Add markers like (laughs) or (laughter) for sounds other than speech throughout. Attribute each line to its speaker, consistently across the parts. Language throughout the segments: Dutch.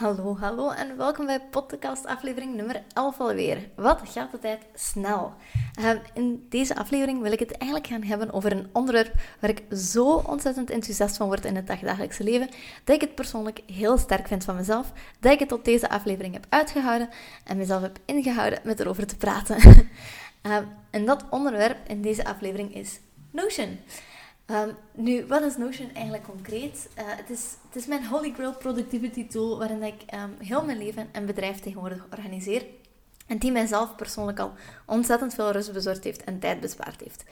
Speaker 1: Hallo, hallo en welkom bij podcast aflevering nummer 11 alweer. Wat gaat de tijd snel? Uh, in deze aflevering wil ik het eigenlijk gaan hebben over een onderwerp waar ik zo ontzettend enthousiast van word in het dagdagelijkse leven, dat ik het persoonlijk heel sterk vind van mezelf, dat ik het tot deze aflevering heb uitgehouden en mezelf heb ingehouden met erover te praten. uh, (laughs) en dat onderwerp in deze aflevering is Notion. Um, nu, wat is Notion eigenlijk concreet? Uh, het, is, het is mijn holy grail productivity tool waarin ik um, heel mijn leven en bedrijf tegenwoordig organiseer. En die mijzelf persoonlijk al ontzettend veel rust bezorgd heeft en tijd bespaard heeft.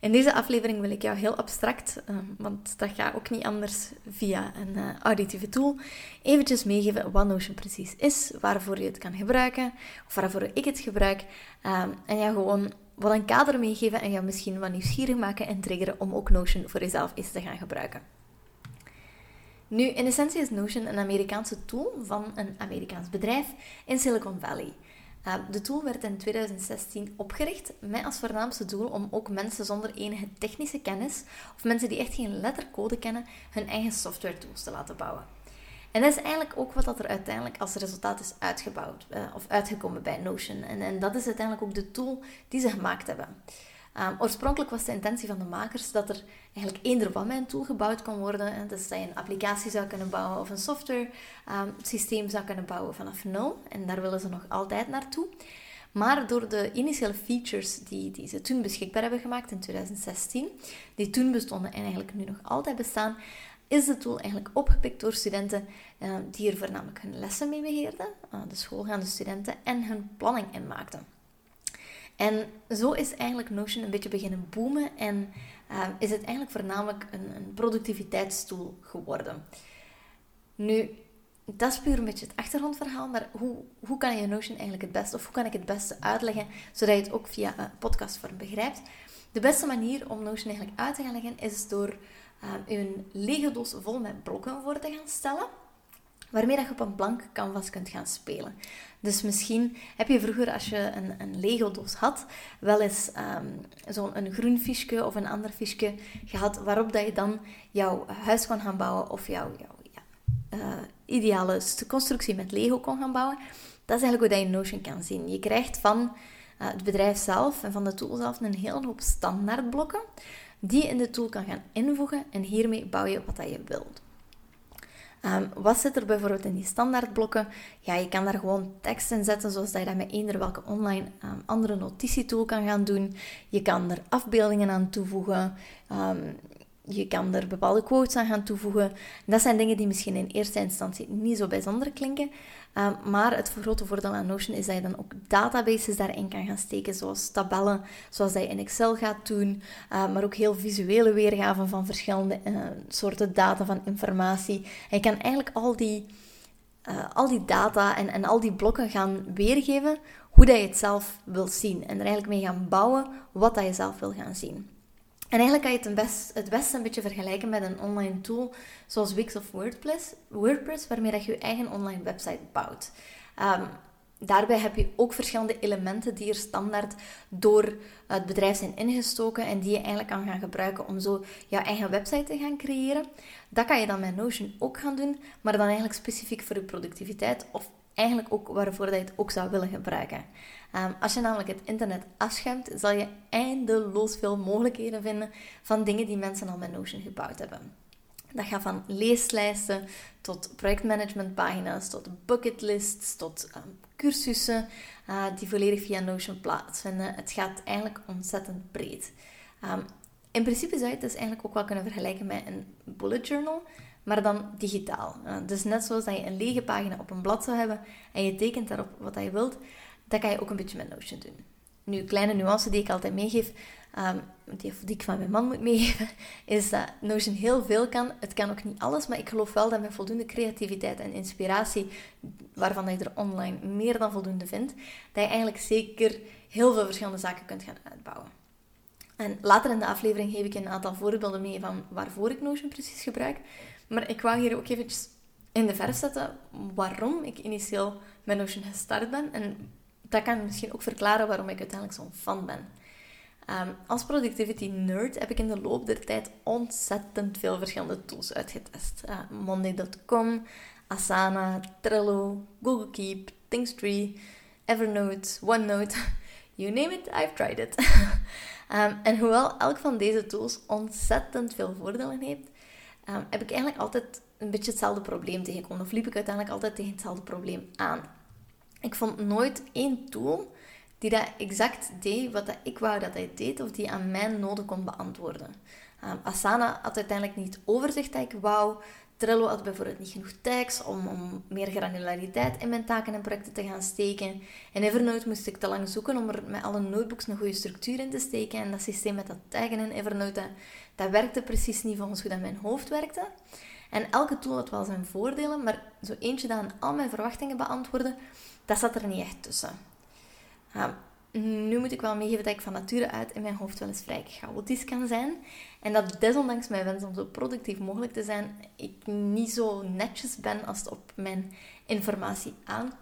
Speaker 1: In deze aflevering wil ik jou heel abstract, um, want dat gaat ook niet anders via een uh, auditieve tool, eventjes meegeven wat Notion precies is, waarvoor je het kan gebruiken, of waarvoor ik het gebruik. en ja, gewoon wat een kader meegeven en jou misschien wat nieuwsgierig maken en triggeren om ook Notion voor jezelf eens te gaan gebruiken. Nu, in essentie is Notion een Amerikaanse tool van een Amerikaans bedrijf in Silicon Valley. Uh, de tool werd in 2016 opgericht met als voornaamste doel om ook mensen zonder enige technische kennis of mensen die echt geen lettercode kennen, hun eigen software tools te laten bouwen. En dat is eigenlijk ook wat dat er uiteindelijk als resultaat is uitgebouwd uh, of uitgekomen bij Notion. En, en, dat is uiteindelijk ook de tool die ze gemaakt hebben. Um, oorspronkelijk was de intentie van de makers dat er eigenlijk eender wat met een tool gebouwd kon worden. Dus dat je een applicatie zou kunnen bouwen of een software um, systeem zou kunnen bouwen vanaf nul. En daar willen ze nog altijd naartoe. Maar door de initiële features die, die ze toen beschikbaar hebben gemaakt in 2016, die toen bestonden en eigenlijk nu nog altijd bestaan, is de tool eigenlijk opgepikt door studenten uh, die er voornamelijk hun lessen mee beheerden, uh, de schoolgaande studenten, en hun planning in maakten. En zo is eigenlijk Notion een beetje beginnen boomen en uh, is het eigenlijk voornamelijk een, een productiviteitstool geworden. Nu, dat is puur een beetje het achtergrondverhaal, maar hoe, hoe kan je Notion eigenlijk het beste, of hoe kan ik het beste uitleggen, zodat je het ook via een podcastvorm begrijpt? De beste manier om Notion eigenlijk uit te gaan leggen is door uh, een lege doos vol met blokken voor te gaan stellen, waarmee dat je op een blank canvas kunt gaan spelen. Dus misschien heb je vroeger, als je een, een Lego-doos had, wel eens um, zo'n groen fiche of een ander fiche gehad, waarop dat je dan jouw huis kon gaan bouwen of jouw, jouw ja, uh, ideale constructie met Lego kon gaan bouwen. Dat is eigenlijk hoe dat je Notion kan zien. Je krijgt van uh, het bedrijf zelf en van de tool zelf een hele hoop standaardblokken die je in de tool kan gaan invoegen en hiermee bouw je wat dat je wilt. Um, wat zit er bijvoorbeeld in die standaardblokken? Ja, je kan daar gewoon tekst in zetten, zoals dat je dat met eender welke online um, andere notitietool kan gaan doen. Je kan er afbeeldingen aan toevoegen. Um, je kan er bepaalde quotes aan gaan toevoegen. Dat zijn dingen die misschien in eerste instantie niet zo bijzonder klinken. Uh, maar het grote voordeel aan Notion is dat je dan ook databases daarin kan gaan steken, zoals tabellen, zoals dat je in Excel gaat doen, uh, maar ook heel visuele weergaven van verschillende uh, soorten data van informatie. En je kan eigenlijk al die, al die data en, en al die blokken gaan weergeven hoe dat je het zelf wilt zien. En er eigenlijk mee gaan bouwen wat dat je zelf wil gaan zien. En eigenlijk kan je het, best, het beste een beetje vergelijken met een online tool zoals Wix of WordPress, WordPress waarmee dat je je eigen online website bouwt. Um, daarbij heb je ook verschillende elementen die er standaard door het bedrijf zijn ingestoken en die je eigenlijk kan gaan gebruiken om zo jouw eigen website te gaan creëren. Dat kan je dan met Notion ook gaan doen, maar dan eigenlijk specifiek voor je productiviteit of eigenlijk ook waarvoor dat je het ook zou willen gebruiken. Um, als je namelijk het internet afschermt, zal je eindeloos veel mogelijkheden vinden van dingen die mensen al met Notion gebouwd hebben. Dat gaat van leeslijsten tot projectmanagementpagina's, tot bucketlists, tot um, cursussen uh, die volledig via Notion plaatsvinden. Het gaat eigenlijk ontzettend breed. Um, in principe zou je het dus eigenlijk ook wel kunnen vergelijken met een bullet journal, maar dan digitaal. Uh, dus net zoals dat je een lege pagina op een blad zou hebben en je tekent daarop wat je wilt, dat kan je ook een beetje met Notion doen. Nu, kleine nuance die ik altijd meegeef, um, die, die, ik van mijn man moet meegeven, (laughs) is dat Notion heel veel kan. Het kan ook niet alles, maar ik geloof wel dat met voldoende creativiteit en inspiratie, waarvan je er online meer dan voldoende vindt, dat je eigenlijk zeker heel veel verschillende zaken kunt gaan uitbouwen. En later in de aflevering geef ik een aantal voorbeelden mee van waarvoor ik Notion precies gebruik. Maar ik wou hier ook eventjes in de verf zetten waarom ik initieel met Notion gestart ben. En dat kan misschien ook verklaren waarom ik uiteindelijk zo'n fan ben. Ehm, als productivity nerd heb ik in de loop der tijd ontzettend veel verschillende tools uitgetest. Uh, Monday.com, Asana, Trello, Google Keep, Thinkstree, Evernote, OneNote. (laughs) You name it, I've tried it. um, (laughs) en hoewel elk van deze tools ontzettend veel voordelen heeft, um, heb ik eigenlijk altijd een beetje hetzelfde probleem tegengekomen. Of liep ik uiteindelijk altijd tegen hetzelfde probleem aan. Ik vond nooit één tool die dat exact deed wat ik wou dat hij deed, of die aan mijn noden kon beantwoorden. Um, Asana had uiteindelijk niet overzicht dat ik wou. Trello had bijvoorbeeld niet genoeg tags om, om meer granulariteit in mijn taken en projecten te gaan steken. En Evernote moest ik te lang zoeken om er met alle notebooks een goede structuur in te steken. En dat systeem met dat taggen in Evernote, dat, werkte precies niet volgens hoe dat mijn hoofd werkte. En elke tool had wel zijn voordelen, maar zo eentje dat aan al mijn verwachtingen beantwoordde, dat zat er niet echt tussen. nu moet ik wel meegeven dat ik van nature uit in mijn hoofd wel eens vrij chaotisch kan zijn. En dat desondanks mijn wens om zo productief mogelijk te zijn, ik niet zo netjes ben als het op mijn informatie aankomt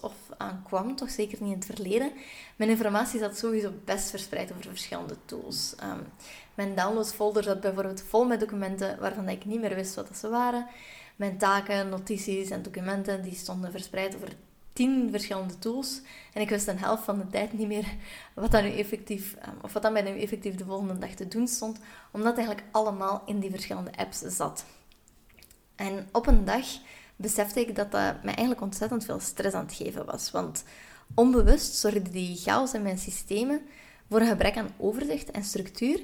Speaker 1: of aankwam, toch zeker niet in het verleden. Mijn informatie zat sowieso best verspreid over verschillende tools. Um, mijn downloadsfolder zat bijvoorbeeld vol met documenten waarvan ik niet meer wist wat ze waren. Mijn taken, notities en documenten die stonden verspreid over tien verschillende tools. En ik wist een helft van de tijd niet meer wat dat nu effectief, ehm, of wat dan bij nu effectief de volgende dag te doen stond, omdat eigenlijk allemaal in die verschillende apps zat. En op een dag besefte ik dat dat mij eigenlijk ontzettend veel stress aan het geven was. Want onbewust zorgde die chaos in mijn systemen voor een gebrek aan overzicht en structuur.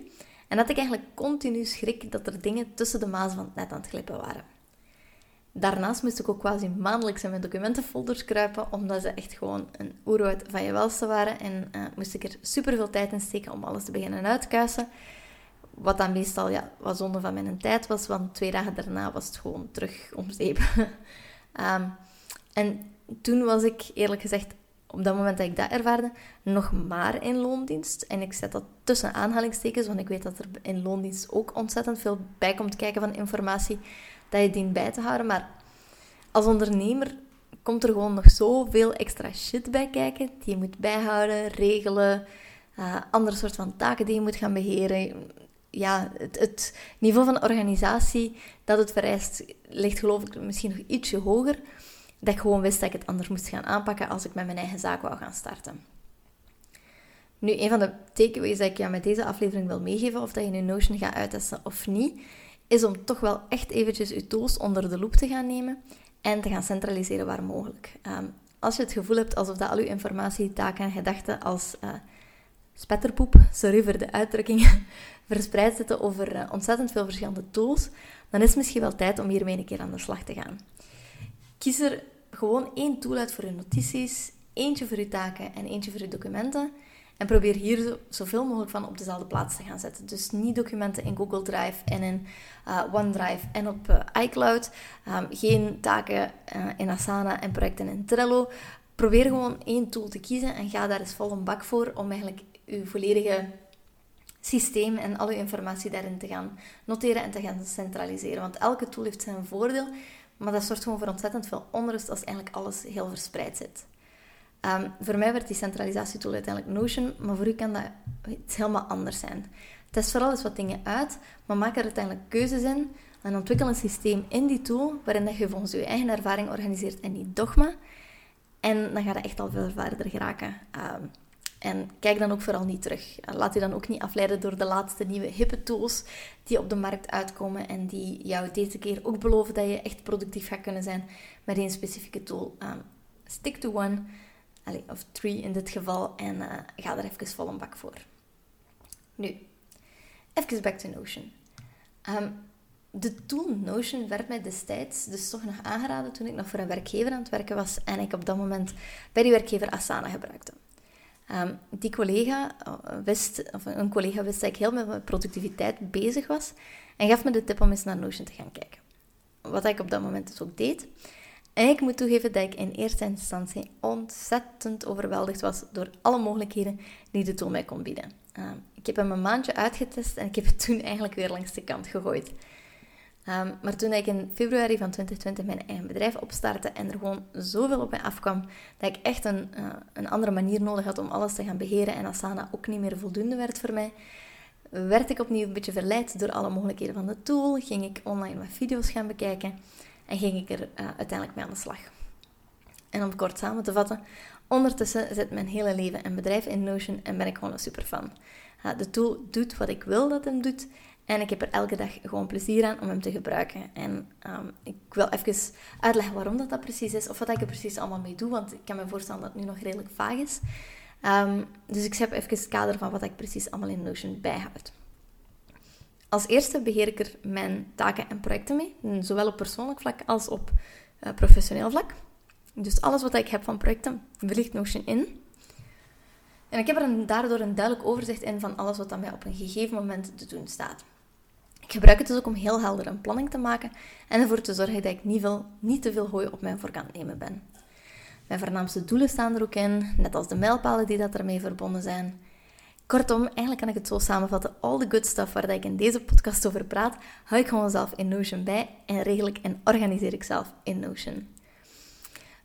Speaker 1: En dat ik eigenlijk continu schrik dat er dingen tussen de mazen van het net aan het glippen waren. Daarnaast moest ik ook quasi maandelijks in mijn documentenfolders kruipen, omdat ze echt gewoon een oerwoud van je welste waren. En uh, moest ik er super veel tijd in steken om alles te beginnen uitkuisen. Wat dan meestal ja, wat zonde van mijn tijd was, want twee dagen daarna was het gewoon terug om zeep. um, (laughs) en toen was ik eerlijk gezegd op dat moment dat ik dat ervaarde, nog maar in loondienst. En ik zet dat tussen aanhalingstekens, want ik weet dat er in loondienst ook ontzettend veel bij komt kijken van informatie dat je dient bij te houden. Maar als ondernemer komt er gewoon nog zoveel extra shit bij kijken die je moet bijhouden, regelen, uh, andere soort van taken die je moet gaan beheren. Ja, het, niveau van organisatie dat het vereist ligt geloof ik misschien nog ietsje hoger dat ik gewoon wist dat ik het anders moest gaan aanpakken als ik met mijn eigen zaak wou gaan starten. Nu, een van de takeaways dat ik jou met deze aflevering wil meegeven, of dat je nu Notion gaat uittesten of niet, is om toch wel echt eventjes je tools onder de loep te gaan nemen en te gaan centraliseren waar mogelijk. Ehm, als je het gevoel hebt alsof dat al je informatie, taken en gedachten als uh, spetterpoep, sorry voor de uitdrukking, (laughs) verspreid zitten over uh, ontzettend veel verschillende tools, dan is het misschien wel tijd om hiermee een keer aan de slag te gaan. Kies er gewoon één tool uit voor je notities, eentje voor je taken en eentje voor je documenten. En probeer hier zoveel mogelijk van op dezelfde plaats te gaan zetten. Dus niet documenten in Google Drive en in uh, OneDrive en op uh, iCloud. Um, geen taken in Asana en projecten in Trello. Probeer gewoon één tool te kiezen en ga daar eens vol een bak voor om eigenlijk je volledige systeem en al je informatie daarin te gaan noteren en te gaan centraliseren. Want elke tool heeft zijn voordeel, maar dat zorgt gewoon voor ontzettend veel onrust als eigenlijk alles heel verspreid zit. Um, voor mij werd die centralisatietool uiteindelijk Notion, maar voor u kan dat iets helemaal anders zijn. Test vooral eens wat dingen uit, maar maak er uiteindelijk keuzes in en ontwikkel een systeem in die tool waarin dat je volgens je eigen ervaring organiseert en niet dogma. En dan gaat het echt al veel verder geraken. Um, en kijk dan ook vooral niet terug. Laat je dan ook niet afleiden door de laatste nieuwe hippe tools die op de markt uitkomen en die jou deze keer ook beloven dat je echt productief gaat kunnen zijn met één specifieke tool. Um, stick to one, of three in dit geval, en uh, ga er even vol een bak voor. Nu, even back to Notion. Um, de tool Notion werd mij destijds dus toch nog aangeraden toen ik nog voor een werkgever aan het werken was en ik op dat moment bij die werkgever Asana gebruikte. Um, die collega eh, wist, een collega wist dat ik heel met productiviteit bezig was en gaf me de tip om eens naar Notion te gaan kijken. Wat ik op dat moment dus ook deed. En ik moet toegeven dat ik in eerste instantie ontzettend overweldigd was door alle mogelijkheden die de tool mij kon bieden. Ehm, ik heb hem een maandje uitgetest en ik heb het toen eigenlijk weer langs de kant gegooid. Ehm, maar toen ik in februari van 2020 mijn eigen bedrijf opstartte en er gewoon zoveel op mij afkwam, dat ik echt een, uh, een andere manier nodig had om alles te gaan beheren en Asana ook niet meer voldoende werd voor mij, werd ik opnieuw een beetje verleid door alle mogelijkheden van de tool, ging ik online wat video's gaan bekijken en ging ik er uh, uiteindelijk mee aan de slag. En om kort samen te vatten, ondertussen zit mijn hele leven en bedrijf in Notion en ben ik gewoon een superfan. Uh, de tool doet wat ik wil dat hem doet en ik heb er elke dag gewoon plezier aan om hem te gebruiken. En um, ik wil even uitleggen waarom dat, dat precies is, of wat ik er precies allemaal mee doe, want ik kan me voorstellen dat het nu nog redelijk vaag is. Um, dus ik heb even het kader van wat ik precies allemaal in Notion bijhoud. Als eerste beheer ik er mijn taken en projecten mee, zowel op persoonlijk vlak als op uh, professioneel vlak. Dus alles wat ik heb van projecten, ligt Notion in. En ik heb er daardoor een duidelijk overzicht in van alles wat aan mij op een gegeven moment te doen staat. Ik gebruik het dus ook om heel helder een planning te maken en ervoor te zorgen dat ik niet, veel, niet te veel hooi op mijn vork nemen ben. Mijn voornaamste doelen staan er ook in, net als de mijlpalen die dat ermee verbonden zijn. Kortom, eigenlijk kan ik het zo samenvatten. All the good stuff waar ik in deze podcast over praat, hou ik gewoon zelf in Notion bij en regel ik en organiseer ik zelf in Notion.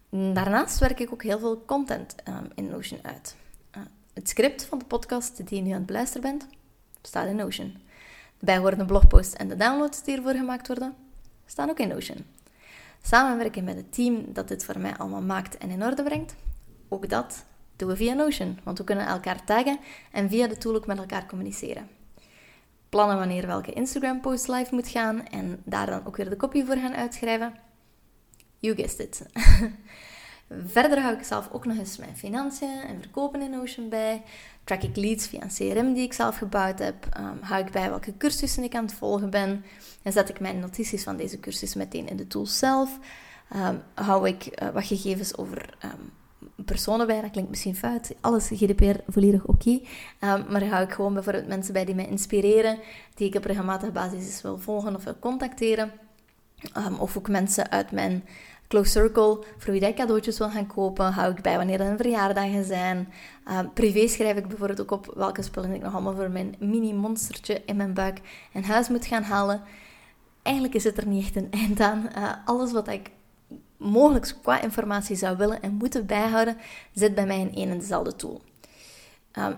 Speaker 1: Daarnaast werk ik ook heel veel content um, in Notion uit. Uh, het script van de podcast die je nu aan het beluisteren bent, staat in Notion. De bijhorende blogposts en de downloads die ervoor gemaakt worden, staan ook in Notion. Samenwerken met het team dat dit voor mij allemaal maakt en in orde brengt, ook dat doen we via Notion, want we kunnen elkaar taggen en via de tool ook met elkaar communiceren. Plannen wanneer welke Instagram-post live moet gaan en daar dan ook weer de kopie voor gaan uitschrijven. You guessed it. (laughs) Verder hou ik zelf ook nog eens mijn financiën en verkopen in Notion bij. Track ik leads via een CRM die ik zelf gebouwd heb. Um, hou ik bij welke cursussen ik aan het volgen ben. En zet ik mijn notities van deze cursus meteen in de tool zelf. Um, hou ik uh, wat gegevens over um, personen bij, dat klinkt misschien fout. Alles GDPR volledig oké. Okay. Maar hou ik gewoon bijvoorbeeld mensen bij die mij inspireren, die ik op regelmatige basis wil volgen of wil contacteren. Of ook mensen uit mijn close circle, voor wie ik cadeautjes wil gaan kopen, hou ik bij wanneer er verjaardagen zijn. Um, privé schrijf ik bijvoorbeeld ook op welke spullen ik nog allemaal voor mijn mini-monstertje in mijn buik in huis moet gaan halen. Eigenlijk is het er niet echt een eind aan. Uh, alles wat ik mogelijk qua informatie zou willen en moeten bijhouden, zit bij mij in één en dezelfde tool.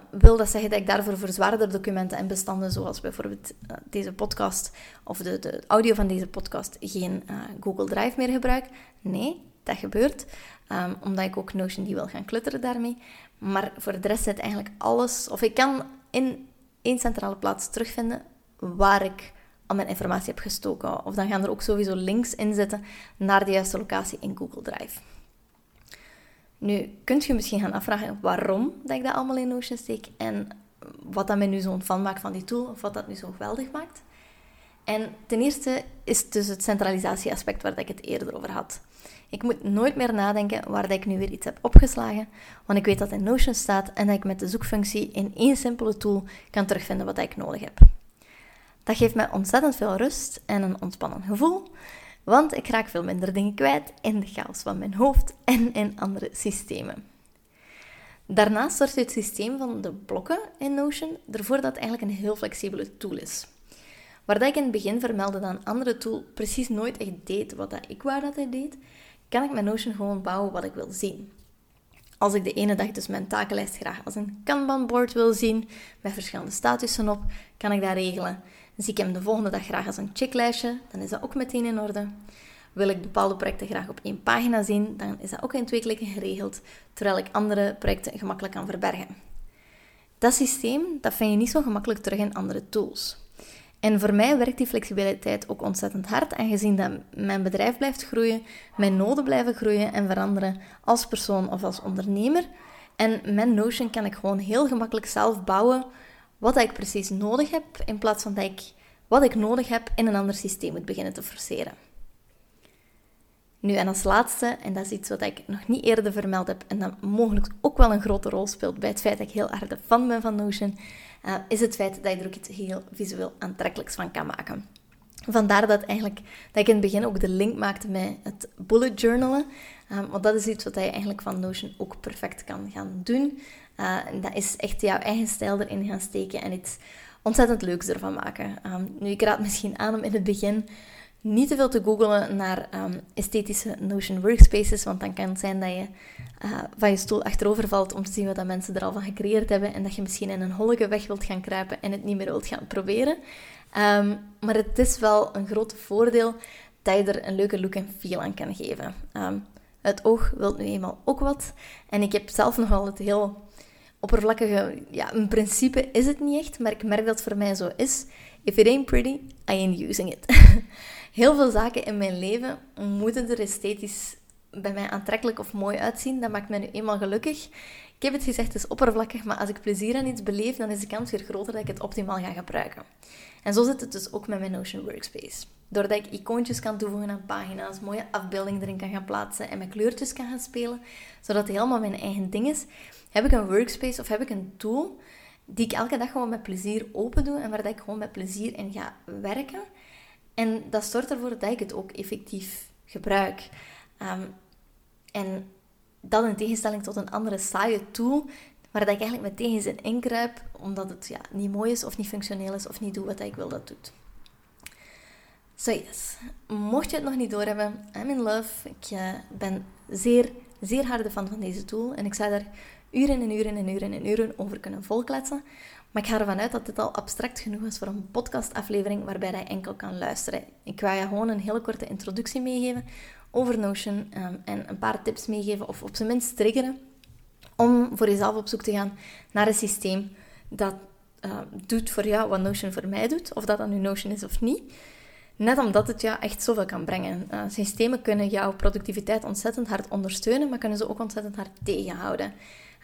Speaker 1: Wil dat zeggen dat ik daarvoor voor zwaardere documenten en bestanden, zoals bijvoorbeeld uh, deze podcast of de, de, audio van deze podcast, geen uh, Google Drive meer gebruik? Nee, dat gebeurt, um, omdat ik ook Notion die wil gaan klutteren daarmee. Maar voor de rest zit eigenlijk alles, of ik kan in één centrale plaats terugvinden waar ik al mijn informatie heb gestoken. Of dan gaan er ook sowieso links in zitten naar de juiste locatie in Google Drive. Nu, kunt je misschien gaan afvragen waarom dat ik dat allemaal in Notion steek en wat dat mij nu zo'n fan maakt van die tool, of wat dat nu zo geweldig maakt. En ten eerste is dus het centralisatieaspect waar ik het eerder over had. Ik moet nooit meer nadenken waar dat ik nu weer iets heb opgeslagen, want ik weet dat in Notion staat en dat ik met de zoekfunctie in één simpele tool kan terugvinden wat ik nodig heb. Dat geeft mij ontzettend veel rust en een ontspannen gevoel, want ik raak veel minder dingen kwijt in de chaos van mijn hoofd en in andere systemen. Daarnaast zorgt het systeem van de blokken in Notion ervoor dat het eigenlijk een heel flexibele tool is. Waar dat ik in het begin vermeldde dat een andere tool precies nooit echt deed wat dat ik wou dat hij deed, kan ik mijn Notion gewoon bouwen wat ik wil zien. Als ik de ene dag dus mijn takenlijst graag als een Kanban-board wil zien, met verschillende statussen op, kan ik dat regelen. Zie ik hem de volgende dag graag als een checklijstje, dan is dat ook meteen in orde. Wil ik bepaalde projecten graag op één pagina zien, dan is dat ook in twee klikken geregeld, terwijl ik andere projecten gemakkelijk kan verbergen. Dat systeem dat vind je niet zo gemakkelijk terug in andere tools. En voor mij werkt die flexibiliteit ook ontzettend hard, aangezien dat mijn bedrijf blijft groeien, mijn noden blijven groeien en veranderen als persoon of als ondernemer. En mijn Notion kan ik gewoon heel gemakkelijk zelf bouwen wat ik precies nodig heb, in plaats van dat ik wat ik nodig heb in een ander systeem moet beginnen te forceren. Nu, en als laatste, en dat is iets wat ik nog niet eerder vermeld heb en dat mogelijk ook wel een grote rol speelt bij het feit dat ik heel erg fan ben van Notion, uh, is het feit dat je er ook iets heel visueel aantrekkelijks van kan maken. Vandaar dat, eigenlijk, dat ik in het begin ook de link maakte met het bullet journalen. Um, want dat is iets wat je eigenlijk van Notion ook perfect kan gaan doen. Uh, dat is echt jouw eigen stijl erin gaan steken en iets ontzettend leuks ervan maken. Um, nu, ik raad misschien aan om in het begin niet te veel te googlen naar um, esthetische Notion workspaces, want dan kan het zijn dat je uh, van je stoel achterover valt om te zien wat dat mensen er al van gecreëerd hebben en dat je misschien in een holleke weg wilt gaan kruipen en het niet meer wilt gaan proberen. Um, maar het is wel een groot voordeel dat je er een leuke look en feel aan kan geven. Het oog wil nu eenmaal ook wat. En ik heb zelf nogal het heel oppervlakkige... Ja, in principe is het niet echt, maar ik merk dat het voor mij zo is. If it ain't pretty, I ain't using it. (laughs) heel veel zaken in mijn leven moeten er esthetisch bij mij aantrekkelijk of mooi uitzien. Dat maakt mij nu eenmaal gelukkig. Ik heb het gezegd, het is oppervlakkig, maar als ik plezier aan iets beleef, dan is de kans weer groter dat ik het optimaal ga gebruiken. En zo zit het dus ook met mijn Notion Workspace. Doordat ik icoontjes kan toevoegen aan pagina's, mooie afbeeldingen erin kan gaan plaatsen en met kleurtjes kan gaan spelen, zodat het helemaal mijn eigen ding is, heb ik een workspace of heb ik een tool die ik elke dag gewoon met plezier open doe en waar ik gewoon met plezier in ga werken. En dat zorgt ervoor dat ik het ook effectief gebruik. Ehm, en dat in tegenstelling tot een andere saaie tool, waar ik eigenlijk meteen in zin inkruip, omdat het ja, niet mooi is of niet functioneel is of niet doet wat ik wil dat het So yes, mocht je het nog niet doorhebben, I'm in love. Ik uh, ben zeer, zeer harde fan van deze tool en ik zou daar uren en uren en uren en uren over kunnen volkletsen. Maar ik ga ervan uit dat dit al abstract genoeg is voor een podcastaflevering waarbij je enkel kan luisteren. Ik ga je gewoon een hele korte introductie meegeven over Notion um, en een paar tips meegeven of op zijn minst triggeren om voor jezelf op zoek te gaan naar een systeem dat uh, doet voor jou wat Notion voor mij doet, of dat dan nu Notion is of niet. Net omdat het jou echt zoveel kan brengen. Uh, systemen kunnen jouw productiviteit ontzettend hard ondersteunen, maar kunnen ze ook ontzettend hard tegenhouden.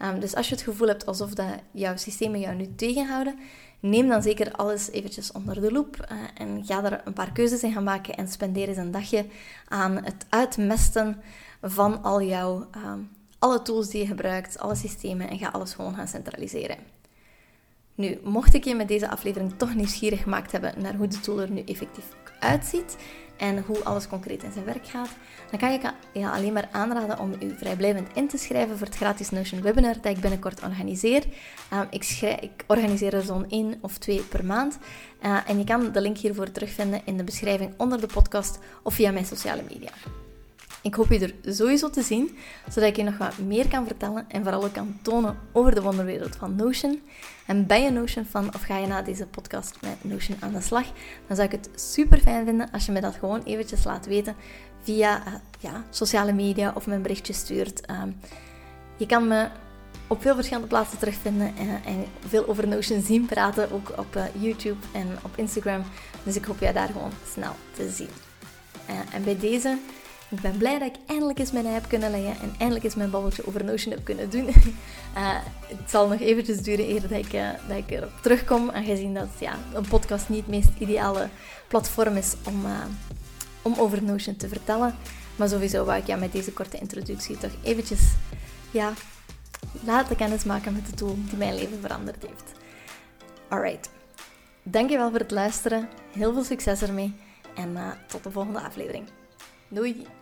Speaker 1: Um, dus als je het gevoel hebt alsof dat jouw systemen jou nu tegenhouden, neem dan zeker alles eventjes onder de loep uh, en ga er een paar keuzes in gaan maken en spendeer eens een dagje aan het uitmesten van al jouw, um, alle tools die je gebruikt, alle systemen en ga alles gewoon gaan centraliseren. Nu, mocht ik je met deze aflevering toch nieuwsgierig gemaakt hebben naar hoe de tool er nu effectief uitziet en hoe alles concreet in zijn werk gaat, dan kan ik je alleen maar aanraden om u vrijblijvend in te schrijven voor het gratis Notion webinar dat ik binnenkort organiseer. Uh, ik, ik, organiseer er zo'n één of twee per maand. Uh, en je kan de link hiervoor terugvinden in de beschrijving onder de podcast of via mijn sociale media. Ik hoop je er sowieso te zien, zodat ik je nog wat meer kan vertellen en vooral ook kan tonen over de wonderwereld van Notion. En ben je Notion fan of ga je na deze podcast met Notion aan de slag, dan zou ik het super fijn vinden als je me dat gewoon eventjes laat weten via uh, ja, sociale media of mijn berichtje stuurt. Uh, je kan me op veel verschillende plaatsen terugvinden en, eh, en veel over Notion zien praten, ook op uh, YouTube en op Instagram. Dus ik hoop je daar gewoon snel te zien. en bij deze ik ben blij dat ik eindelijk eens mijn ei heb kunnen leggen en eindelijk eens mijn babbeltje over Notion heb kunnen doen. uh, (laughs) het zal nog eventjes duren eer dat ik, uh, ik erop terugkom, aangezien dat ja, een podcast niet het meest ideale platform is om, uh, om over Notion te vertellen. Maar sowieso wou ik ja, met deze korte introductie toch eventjes ja, laten kennismaken met de tool die mijn leven veranderd heeft. Alright, dankjewel voor het luisteren, heel veel succes ermee en tot de volgende aflevering. Doei!